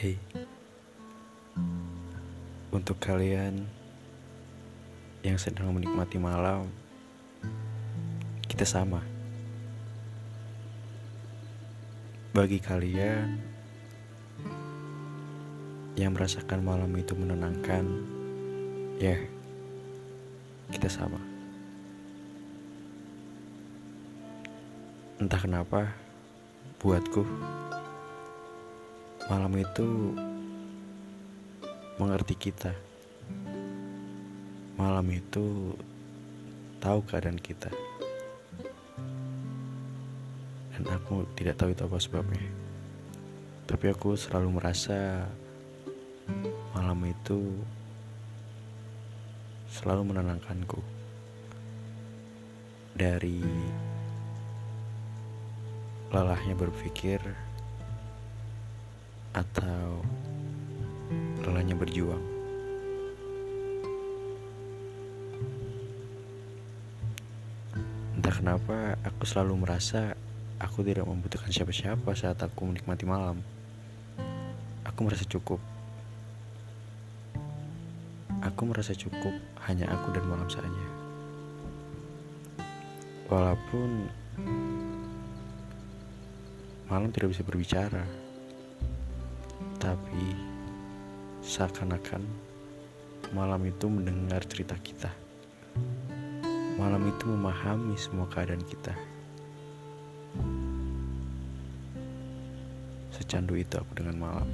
Hei, untuk kalian yang sedang menikmati malam, kita sama. Bagi kalian yang merasakan malam itu menenangkan, ya, kita sama. Entah kenapa, buatku malam itu mengerti kita. Malam itu tahu keadaan kita. Dan aku tidak tahu itu apa sebabnya. Tapi aku selalu merasa malam itu selalu menenangkanku. Dari lelahnya berpikir atau lelahnya berjuang. Entah kenapa aku selalu merasa aku tidak membutuhkan siapa-siapa saat aku menikmati malam. Aku merasa cukup. Aku merasa cukup hanya aku dan malam saja. Walaupun malam tidak bisa berbicara. Tapi seakan-akan malam itu mendengar cerita kita. Malam itu memahami semua keadaan kita. Secandu itu aku dengan malam.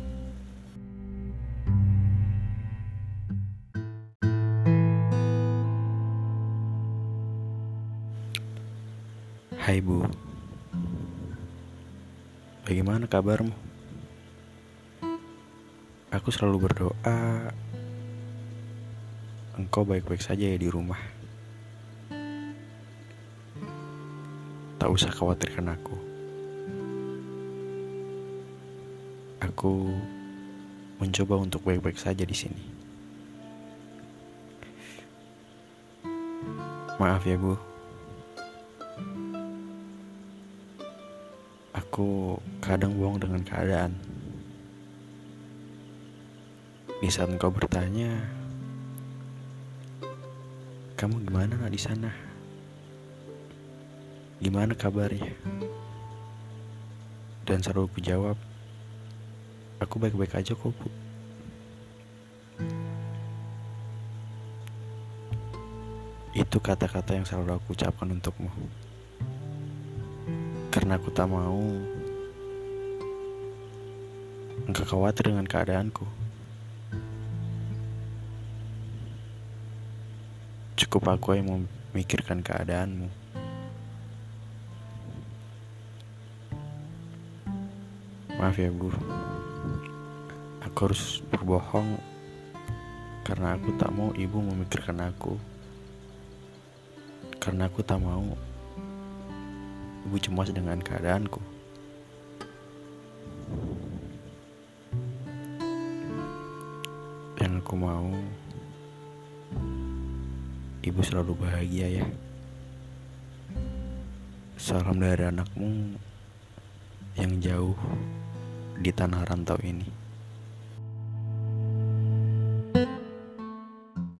Hai Bu, bagaimana kabarmu? Aku selalu berdoa engkau baik-baik saja ya di rumah. Tak usah khawatirkan aku. Aku mencoba untuk baik-baik saja di sini. Maaf ya, Bu. Aku kadang bohong dengan keadaan. Di saat engkau bertanya, kamu gimana nak di sana? Gimana kabarnya? Dan selalu ku jawab, aku baik-baik aja kok bu. Itu kata-kata yang selalu aku ucapkan untukmu. Karena aku tak mau engkau khawatir dengan keadaanku. Cukup aku yang memikirkan keadaanmu. Maaf ya, Bu. Aku harus berbohong karena aku tak mau ibu memikirkan aku. Karena aku tak mau ibu cemas dengan keadaanku. Yang aku mau ibu selalu bahagia ya. Salam dari anakmu yang jauh di tanah rantau ini.